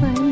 பல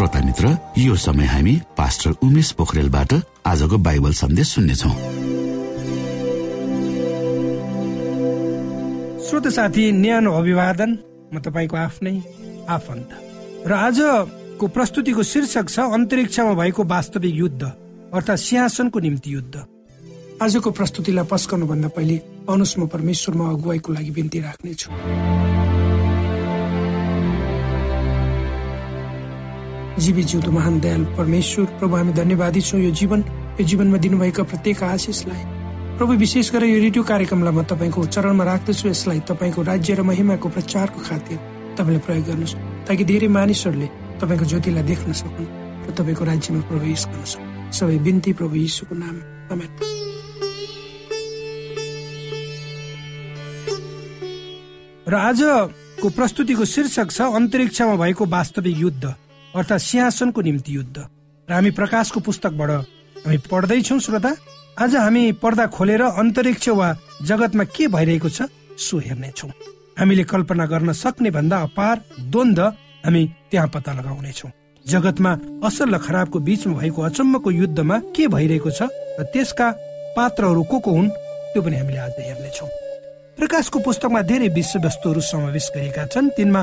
श्रोता मित्र यो समय हामी पास्टर उमेश पोखरेलबाट आजको बाइबल सन्देश सुन्नेछौ। श्रोत साथी न्यानो अभिवादन। म तपाईँको आफ्नै आफन्त। र आजको प्रस्तुतिको शीर्षक छ अन्तरिक्षमा भएको वास्तविक युद्ध अर्थात् सिंहासनको निम्ति युद्ध। आजको प्रस्तुतिलाई पस्कनु भन्दा पहिले अनुस म परमेश्वरमा अगुवाईको लागि बिन्ती राख्नेछु। जीवी जिउँदो महान दयाल परमेश्वर। प्रभु हामी धन्यवादी छौँ यो जीवन। यो जीवनमा दिनुभएका प्रत्येक आशिषलाई प्रभु विशेष गरेर यो रेडियो कार्यक्रमलाई म तपाईँको चरणमा राख्दछु। यसलाई तपाईँको राज्य र महिमाको प्रचारको खातिर तपाईँले प्रयोग गर्नुहोस् ताकि धेरै मानिसहरूले तपाईँको ज्योतिलाई देख्न सकुन् र तपाईँको राज्यमा प्रवेश गर्न सक्नु। सबै बिन्ती प्रभु यीशुको नाम र आजको प्रस्तुतिको शीर्षक छ अन्तरिक्षमा भएको वास्तविक युद्ध। अर्थात् सिंहासनको निम्ति युद्ध। र हामी प्रकाशको पुस्तकबाट हामी पढ्दैछौ श्रोता। आज हामी पर्दा खोलेर अन्तरिक्ष वा जगतमा के भइरहेको छ सो हेर्नेछौ। हामीले कल्पना गर्न सक्ने भन्दा अपार द्वन्द हामी त्यहाँ पत्ता लगाउनेछौ। जगतमा असल र खराबको बीचमा भएको अचम्मको युद्धमा के भइरहेको छ र त्यसका पात्रहरू को को हुन् त्यो पनि हामीले आज हेर्नेछौ। प्रकाशको पुस्तकमा धेरै विषयवस्तुहरू समावेश गरेका छन्। तिनमा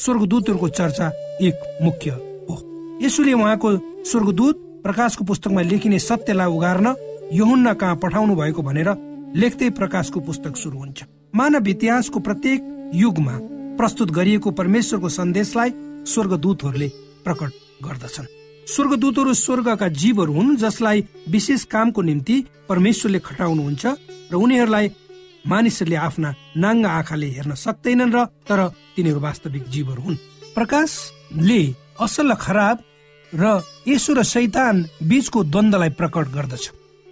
स्वर्गदूतहरूको चर्चा एक मुख्य हो। यसुले उहाँको स्वर्गदूत प्रकाशको पुस्तकमा लेखिने सत्यलाई उगार्न यहुन्ना कहाँ पठाउनु भएको भनेर लेख्दै प्रकाशको पुस्तक सुरु हुन्छ। मानव इतिहासको प्रत्येक युगमा प्रस्तुत गरिएको परमेश्वरको सन्देशलाई स्वर्गदूतहरूले प्रकट गर्दछन्। स्वर्गदूतहरू स्वर्गका जीवहरू हुन् जसलाई विशेष कामको निम्ति परमेश्वरले खटाउनुहुन्छ र उनीहरूलाई मानिसहरूले आफ्ना नाङ्गा आँखाले हेर्न सक्दैनन् र तर तिनीहरू वास्तविक जीवहरू हुन्। प्रकाशले असल खराब र यसो र शैतान बीचको द्वन्दलाई प्रकट गर्दछ।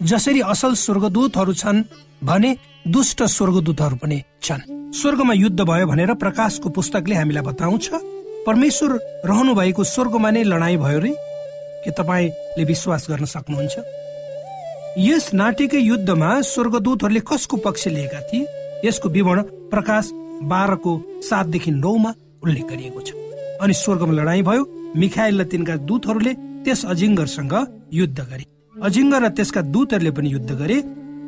जसरी असल स्वर्गदूतहरू छन् भने दुष्ट स्वर्गदूतहरू पनि छन्। स्वर्गमा युद्ध भयो भनेर प्रकाशको पुस्तकले हामीलाई बताउँछ परमेश्वर रहनु भएको स्वर्गमा नै लडाई भयो रे। के तपाईँले विश्वास गर्न सक्नुहुन्छ? यस नाट्यकै युद्धमा स्वर्गदूतहरूले कसको पक्ष लिएका थिए? यसको विवरण प्रकाश बाह्रको सातदेखि नौमा उल्लेख गरिएको छ। अनि स्वर्गमा लडाई भयो मिखाइल र तिनका दूतहरूले त्यस अजिङ्गरसँग युद्ध गरे। अजिङ्गर र त्यसका दूतहरूले पनि युद्ध गरे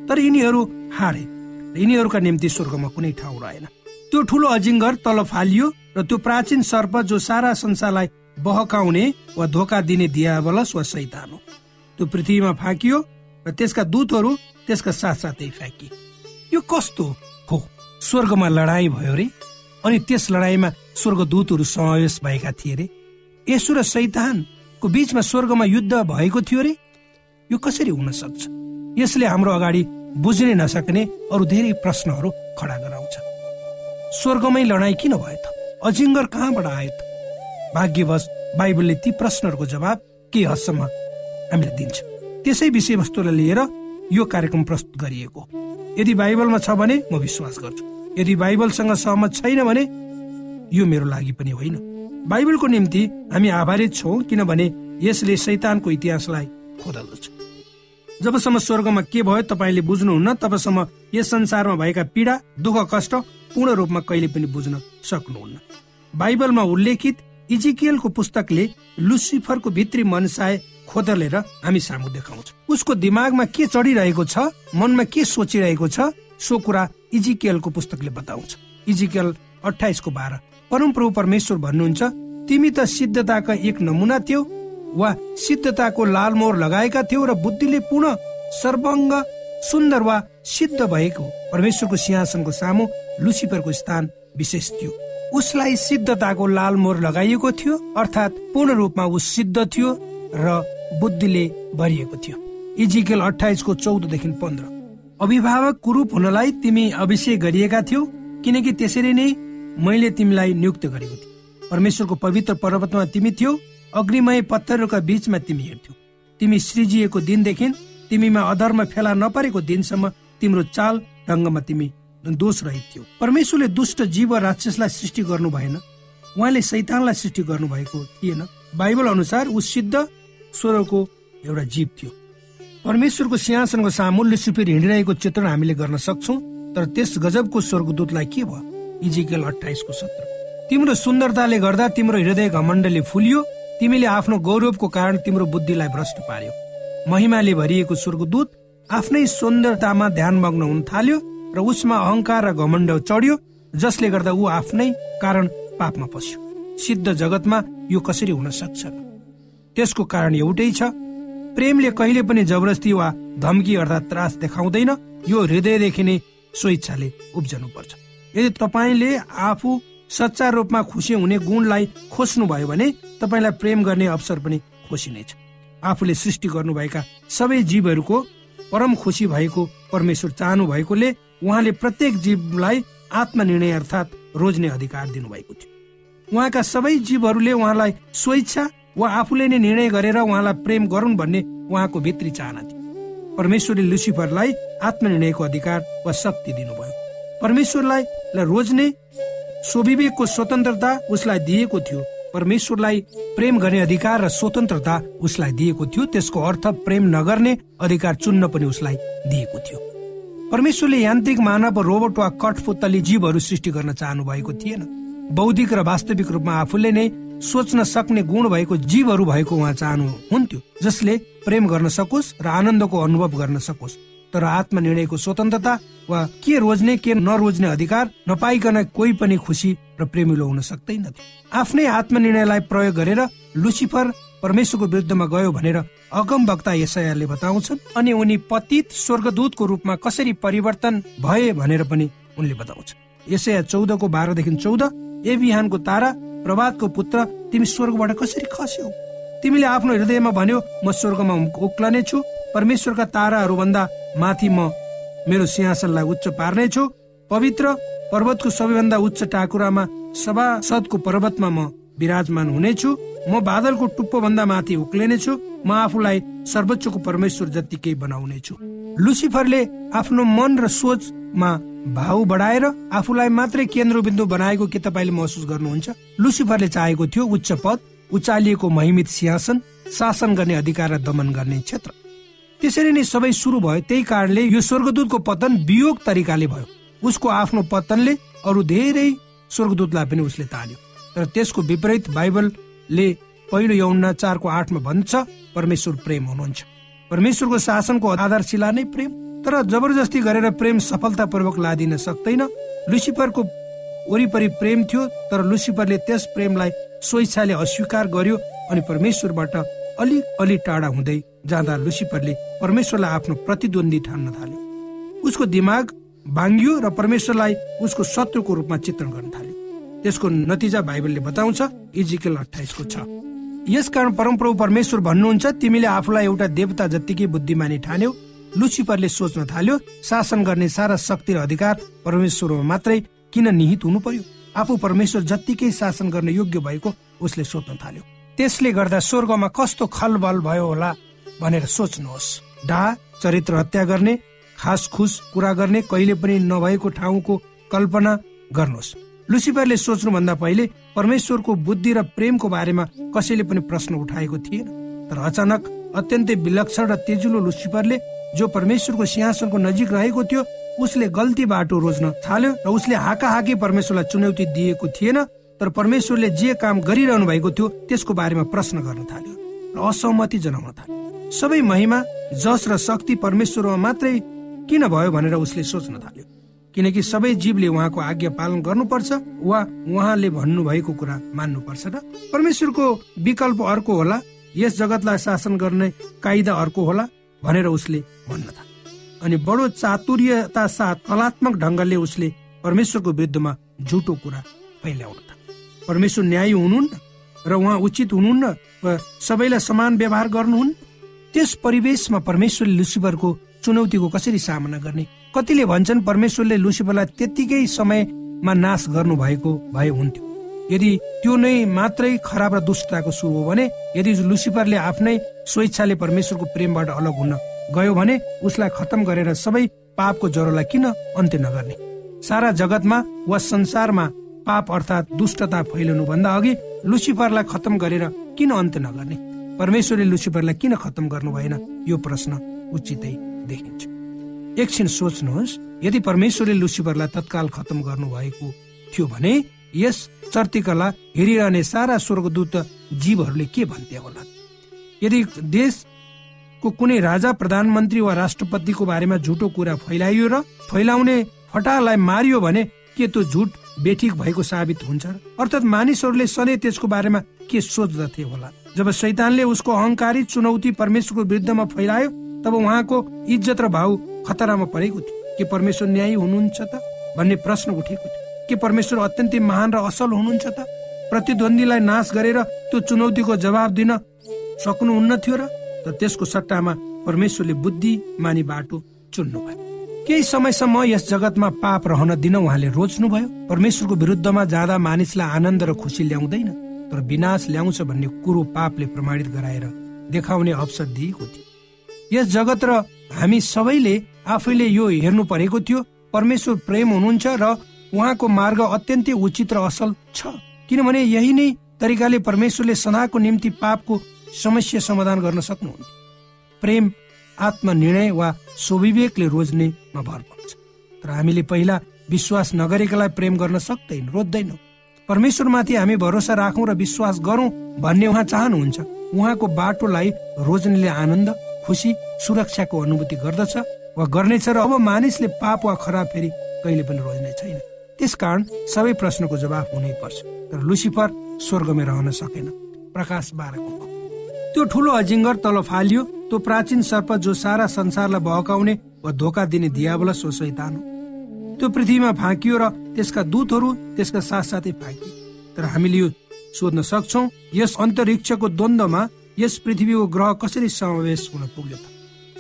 तर यिनीहरू हारे यिनीहरूका निम्ति स्वर्गमा कुनै ठाउँ रहेन। त्यो ठुलो अजिङ्गर तल फालियो र त्यो प्राचीन सर्प जो सारा संसारलाई बहकाउने वा धोका दिने दियावलस वा सैतान हो। त्यो पृथ्वीमा फाकियो र त्यसका दूतहरू त्यसका साथसाथै फ्याँकी। यो कस्तो हो? स्वर्गमा लडाई भयो रे अनि त्यस लडाईँमा स्वर्गदूतहरू समावेश भएका थिए रे। यसु र सैतानको बीचमा स्वर्गमा युद्ध भएको थियो रे। यो कसरी हुन सक्छ? यसले हाम्रो अगाडि बुझ्नै नसक्ने अरू धेरै प्रश्नहरू खडा गराउँछ। स्वर्गमै लडाई किन भयो त? अजिङ्गर कहाँबाट आयो त? भाग्यवश बाइबलले ती प्रश्नहरूको जवाब के हदसम्म हामीलाई दिन्छ। त्यसै विषयवस्तुलाई लिएर यो कार्यक्रम प्रस्तुत गरिएको यदि बाइबलमा छ भने म विश्वास गर्छु। यदि बाइबलसँग सहमत छैन भने यो मेरो लागि पनि होइन। बाइबलको निम्ति हामी आभारित छौँ किनभने यसले शैतानको इतिहासलाई खोदल्दछ। जबसम्म स्वर्गमा के भयो तपाईँले बुझ्नुहुन्न तबसम्म यस संसारमा भएका पीडा दुःख कष्ट पूर्ण रूपमा कहिले पनि बुझ्न सक्नुहुन्न। बाइबलमा उल्लेखित इजिकियलको पुस्तकले लुसिफरको भित्री मनसाय खोदलेर हामी सामु देखाउँछ। उसको दिमागमा के चढिरहेको छ मनमा के सोचिरहेको छ सो कुरा इजिकेलको पुस्तकले बताउँछ। इजिकेल अठाइसको बाह्र। परमप्रभु परमेश्वर भन्नुहुन्छ तिमी त सिद्धताका एक नमुना थियौ वा सिद्धताको लालमोहर लगाएका थियौ र बुद्धिले पूर्ण सर्वङ्ग सुन्दर वा सिद्ध भएको परमेश्वरको सिंहासनको सामु लुसिफरको स्थान विशेष थियो। उसलाई सिद्धताको लालमोहर लगाइएको थियो अर्थात् पूर्ण रूपमा ऊ सिद्ध थियो र बुद्धिले भरिएको थियो। इजिकेल अठाइसको चौधदेखि पन्ध्र। अभिभावक कुरूप हुनलाई तिमी अभिषेक गरिएका थियौ किनकि त्यसरी नै मैले तिमीलाई नियुक्त गरेको थिएँ। परमेश्वरको पवित्र पर्वतमा तिमी थियौ अग्निमय पत्थरहरूका बीचमा तिमी हेर्थ्यौ तिमी सृजिएको दिनदेखि तिमीमा अधर्म फेला नपरेको दिनसम्म तिम्रो चाल ढङ्गमा तिमी दोष रहित थियो परमेश्वरले दुष्ट जीव राक्षसलाई सृष्टि गर्नु भएन। उहाँले सैतानलाई सृष्टि गर्नु भएको थिएन। बाइबल अनुसार ऊ सिद्ध स्वरको एउटा जीव थियो। परमेश्वरको सिंहासनको सामु लुसिफेर हिँडिरहेको चित्रण हामीले गर्न सक्छौ तर त्यस गजबको स्वर्गदूतलाई के भयो? इजिकेल अठाइसको सत्र। तिम्रो सुन्दरताले गर्दा तिम्रो हृदय घमण्डले फुलियो तिमीले आफ्नो गौरवको कारण तिम्रो बुद्धिलाई भ्रष्ट पार्यो। महिमाले भरिएको स्वर्गदूत आफ्नै सुन्दरतामा ध्यान मग्न हुन थाल्यो र उसमा अहंकार र घमण्ड चढ्यो जसले गर्दा ऊ आफ्नै कारण पापमा पस्यो। सिद्ध जगतमा यो कसरी हुन सक्छ? त्यसको कारण एउटै छ। प्रेमले कहिले पनि जबरजस्ती वा धम्की अर्थात् त्रास देखाउँदैन। यो हृदयदेखि नै स्वेच्छाले उब्जनु पर्छ यदि तपाईँले आफू सच्चा रूपमा खुसी हुने गुणलाई खोज्नु भयो भने तपाईँलाई प्रेम गर्ने अवसर पनि खोसिनेछ आफूले सृष्टि गर्नुभएका सबै जीवहरूको परम खुसी भएको परमेश्वर चाहनु भएकोले उहाँले प्रत्येक जीवलाई आत्मनिर्णय अर्थात् रोज्ने अधिकार दिनुभएको थियो। उहाँका सबै जीवहरूले उहाँलाई स्वेच्छा वा आफूले नै निर्णय गरेर उहाँलाई प्रेम गरून् भन्ने उहाँको भित्री चाहना थियो। परमेश्वरले लुसिफरलाई आत्मनिर्णयको अधिकार वा शक्ति दिनुभयो। परमेश्वरलाई रोज्ने स्वविवेकको स्वतन्त्रता उसलाई दिएको थियो। परमेश्वरलाई प्रेम गर्ने अधिकार र स्वतन्त्रता उसलाई दिएको थियो। त्यसको अर्थ प्रेम नगर्ने अधिकार चुन्न पनि उसलाई दिएको थियो। परमेश्वरले यान्त्रिक मानव रोबोट वा कठपुतली जीवहरू सृष्टि गर्न चाहनु भएको थिएन। बौद्धिक र वास्तविक रूपमा आफूले नै सोच्न सक्ने गुण भएको जीवहरू भएको उहाँ चाहनु हुन्थ्यो जसले प्रेम गर्न सकोस् र आनन्दको अनुभव गर्न सकोस्। तर आत्मनिर्णयको स्वतन्त्रता वा के रोज्ने के नरोज्ने अधिकार नपाइकन कोही पनि खुसी र प्रेमिलो हुन सक्दैन आफ्नै आत्मनिर्णयलाई प्रयोग गरेर लुसिफर परमेश्वरको विरुद्धमा गयो भनेर अगम वक्ता यसयाले बताउँछन् अनि उनी पतित स्वर्गदूतको रूपमा कसरी परिवर्तन भए भनेर पनि उनले बताउँछ यसया चौधको बाह्रदेखि चौध ए बिहानको तारा प्रभातको पुत्र तिमी स्वर्गबाट कसरी खस्यौ? तिमीले आफ्नो हृदयमा भन्यो म स्वर्गमा उक्लने छु परमेश्वरका ताराहरू भन्दा माथि म मेरो सिंहासनलाई उच्च पार्नेछु। पवित्र पर्वतको सबैभन्दा उच्च टाकुरामा सभासदको पर्वतमा म विराजमान हुनेछु। म बादलको टुप्पो भन्दा माथि उक्लिनेछु म आफूलाई सर्वोच्चको परमेश्वर जत्तिकै बनाउनेछु। लुसिफरले आफ्नो मन र सोचमा भाउ बढाएर आफूलाई मात्रै केन्द्रबिन्दु बनाएको के तपाईँले महसुस गर्नुहुन्छ? लुसिफरले चाहेको थियो उच्च पद उचालिएको महिमित सिंहासन शासन गर्ने अधिकार र दमन गर्ने क्षेत्र। त्यसरी नै सबै सुरु भयो त्यही कारणले यो स्वर्गदूतको पतन वियोग तरिकाले भयो। उसको आफ्नो पतनले अरू धेरै स्वर्गदूतलाई पनि उसले तान्यो। तर त्यसको विपरीत बाइबलले पहिलो यौना चारको आठमा भन्छ परमेश्वर प्रेम हुनुहुन्छ। परमेश्वरको शासनको आधारशिला नै प्रेम। तर जबरजस्ती गरेर प्रेम सफलतापूर्वक लादिन सक्दैन। लुसिफरको वरिपरि प्रेम थियो तर लुसिफरले त्यस प्रेमलाई स्वेच्छाले अस्वीकार गर्यो अनि परमेश्वरबाट अलिक अलि टाढा हुँदै जाँदा लुसिफरले परमेश्वरलाई आफ्नो प्रतिद्वन्दी ठान्न थाल्यो। उसको दिमाग भाङ्गियो र परमेश्वरलाई उसको शत्रुको रूपमा चित्रण गर्न थाल्यो। त्यसको नतिजा बाइबलले बताउँछ इजिकल अठाइसको छ। यसकारण परमप्रभु परमेश्वर भन्नुहुन्छ तिमीले आफूलाई एउटा देवता जत्तिकै बुद्धिमानी ठान्यौ लुसिफरले सोच्न थाल्यो शासन गर्ने सारा शक्ति र अधिकार परमेश्वरमा मात्रै किन निहित हुनु पर्यो? आफू परमेश्वर जत्तिकै शासन गर्न योग्य भएको उसले सोध्न थाल्यो। त्यसले गर्दा स्वर्गमा कस्तो खलबल भयो होला भनेर सोच्नुहोस्। डा चरित्र हत्या गर्ने खास खुस कुरा गर्ने कहिले पनि नभएको ठाउँको कल्पना गर्नुहोस्। लुसिफरले सोच्नुभन्दा पहिले परमेश्वरको बुद्धि र प्रेमको बारेमा कसैले पनि प्रश्न उठाएको थिएन। तर अचानक अत्यन्तै विलक्षण र तेजिलो लुसिफरले जो परमेश्वरको सिंहासनको नजिक रहेको थियो उसले गल्ती बाटो रोज्न थाल्यो र उसले हाका हाकी परमेश्वरलाई चुनौती दिएको थिएन तर परमेश्वरले जे काम गरिरहनु भएको थियो त्यसको बारेमा प्रश्न गर्न थाल्यो र असहमति जनाउन थाल्यो। सबै महिमा जस र शक्ति परमेश्वरमा मात्रै किन भयो भनेर उसले सोच्न थाल्यो। किनकि सबै जीवले उहाँको आज्ञा पालन गर्नुपर्छ वा उहाँले भन्नुभएको कुरा मान्नुपर्छ र परमेश्वरको विकल्प अर्को होला यस जगतलाई शासन गर्ने कायदा अर्को होला भनेर उसले भन्न थाल्यो। अनि बडो चातुर्यता साथ कलात्मक ढङ्गले उसले परमेश्वरको विरुद्धमा झुटो कुरा फैल्याउन थाल्यो। परमेश्वर न्याय हुनुहुन्न र उहाँ उचित हुनुहुन्न वा सबैलाई समान व्यवहार गर्नुहुन्न। त्यस परिवेशमा परमेश्वरले लुसिफरको चुनौतीको कसरी सामना गर्ने? कतिले भन्छन् परमेश्वरले लुसिफरलाई त्यत्तिकै समयमा नाश गर्नु भएको भए हुन्थ्यो। यदि त्यो नै मात्रै खराब र दुष्टताको सुरु हो भने यदि लुसिफरले आफ्नै स्वेच्छाले परमेश्वरको प्रेमबाट अलग हुन गयो भने उसलाई खतम गरेर सबै पापको ज्वरोलाई किन अन्त्य नगर्ने? सारा जगतमा वा संसारमा पाप अर्थात् दुष्टता फैलिनु भन्दा अघि लुसिफरलाई खतम गरेर किन अन्त्य नगर्ने? परमेश्वरले लुसिफरलाई किन खतम गर्नु भएन? यो प्रश्न उचितै देखिन्छ। एकछिन सोच्नुहोस् यदि परमेश्वरले लुसिफरलाई तत्काल खतम गर्नु भएको थियो भने यस चर्तिकला हेरिरहने सारा स्वर्गदूत जीवहरूले के भन्थे होला? यदि देशको कुनै राजा प्रधानमन्त्री वा राष्ट्रपतिको बारेमा झुटो कुरा फैलाइयो र फैलाउने फटालाई मारियो भने के त्यो झुट बेठिक भएको साबित हुन्छ? अर्थात् मानिसहरूले सधैँ त्यसको बारेमा के सोच्दथे होला? जब शैतानले उसको अहङ्कारी चुनौती परमेश्वरको विरुद्धमा फैलायो तब उहाँको इज्जत र भाउ खतरामा परेको थियो। के परमेश्वर न्यायी हुनुहुन्छ त? भन्ने प्रश्न उठेको थियो। के परमेश्वर अत्यन्तै महान र असल हुनुहुन्छ त? प्रतिद्वन्दीलाई नाश गरेर त्यो चुनौतीको जवाब दिन सक्नुहुन्न थियो र त त्यसको सट्टामा परमेश्वरले बुद्धि मानी बाटो चुन्नु भयो केही समयसम्म यस जगतमा पाप रहन दिन उहाँले रोज्नुभयो। परमेश्वरको विरुद्धमा जाँदा मानिसलाई आनन्द र खुसी ल्याउँदैन तर विनाश ल्याउँछ भन्ने कुरो पापले प्रमाणित गराएर देखाउने अवसर दिएको थियो। यस जगत र हामी सबैले आफैले यो हेर्नु परेको थियो परमेश्वर प्रेम हुनुहुन्छ र उहाँको मार्ग अत्यन्तै उचित र असल छ। किनभने यही नै तरिकाले परमेश्वरले सदाको निम्ति पापको समस्या समाधान गर्न सक्नुहुन्थ्यो प्रेम आत्मनिर्णय वा स्वविवेकले रोज्नेमा भर पर्छ। तर हामीले पहिला विश्वास नगरेकालाई प्रेम गर्न सक्दैन रोज्दैनौँ। परमेश्वरमाथि हामी भरोसा राखौँ र विश्वास गरौँ भन्ने उहाँ चाहनुहुन्छ। उहाँको बाटोलाई रोज्नेले आनन्द खुसी सुरक्षाको अनुभूति गर्दछ वा गर्नेछ र अब मानिसले पाप वा खराब फेरि कहिले पनि रोज्ने छैन। त्यसकारण सबै प्रश्नको जवाब हुनै पर्छ। तर लुसिफर स्वर्गमै रहन सकेन। प्रकाश बाह्रको त्यो ठुलो अजिङ्गर तल फालियो त्यो प्राचीन सर्प जो सारा संसारलाई बहकाउने वा धोका दिने शैतान हो। त्यो पृथ्वीमा फाँकियो र त्यसका दूतहरू त्यसका साथसाथै फाँकिए तर हामीले यो सोध्न सक्छौ यस अन्तरिक्षको द्वन्द्वमा यस पृथ्वीको ग्रह कसरी समावेश हुन पुग्यो त?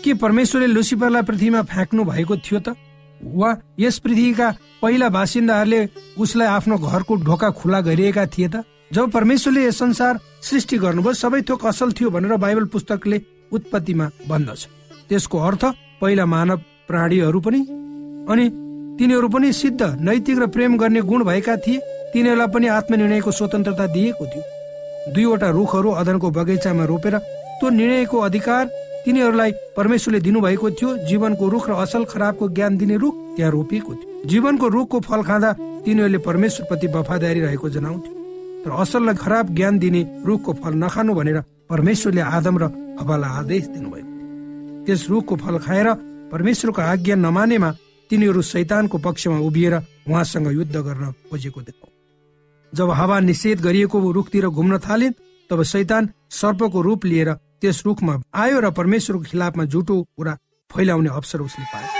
के परमेश्वरले लुसिफरलाई पृथ्वीमा फ्याँक्नु भएको थियो त? वा यस पृथ्वीका पहिला बासिन्दाहरूले उसलाई आफ्नो घरको ढोका खुला गरिएका थिए त। जब परमेश्वरले यस संसार सृष्टि गर्नुभयो सबै थोक असल थियो भनेर बाइबल पुस्तकले उत्पत्तिमा भन्दछ। त्यसको अर्थ पहिला मानव प्राणीहरू पनि अनि तिनीहरू पनि सिद्ध नैतिक र प्रेम गर्ने गुण भएका थिए। तिनीहरूलाई पनि आत्मनिर्णयको स्वतन्त्रता दिएको थियो। दुईवटा रुखहरू अदनको बगैँचामा रोपेर त्यो निर्णयको अधिकार तिनीहरूलाई परमेश्वरले दिनुभएको थियो। जीवनको रुख र असल खराबको ज्ञान दिने रुख त्यहाँ रोपिएको थियो। जीवनको रुखको फल खाँदा तिनीहरूले परमेश्वर प्रति वफादारी रहेको जनाउँथ्यो र खराब ज्ञान दिने रुखको फल नखानु भनेर परमेश्वरले आदम र हवालाई आदेश दिनुभएको थियो त्यस रुखको फल खाएर परमेश्वरको आज्ञा नमानेमा तिनीहरू शैतानको पक्षमा उभिएर उहाँसँग युद्ध गर्न खोजेको देखौ जब हावा निषेध गरिएको रुखतिर घुम्न थाले तब शैतान सर्पको रूप लिएर त्यस रुखमा आयो र परमेश्वरको खिलाफमा झुटो कुरा फैलाउने अवसर उसले पायो।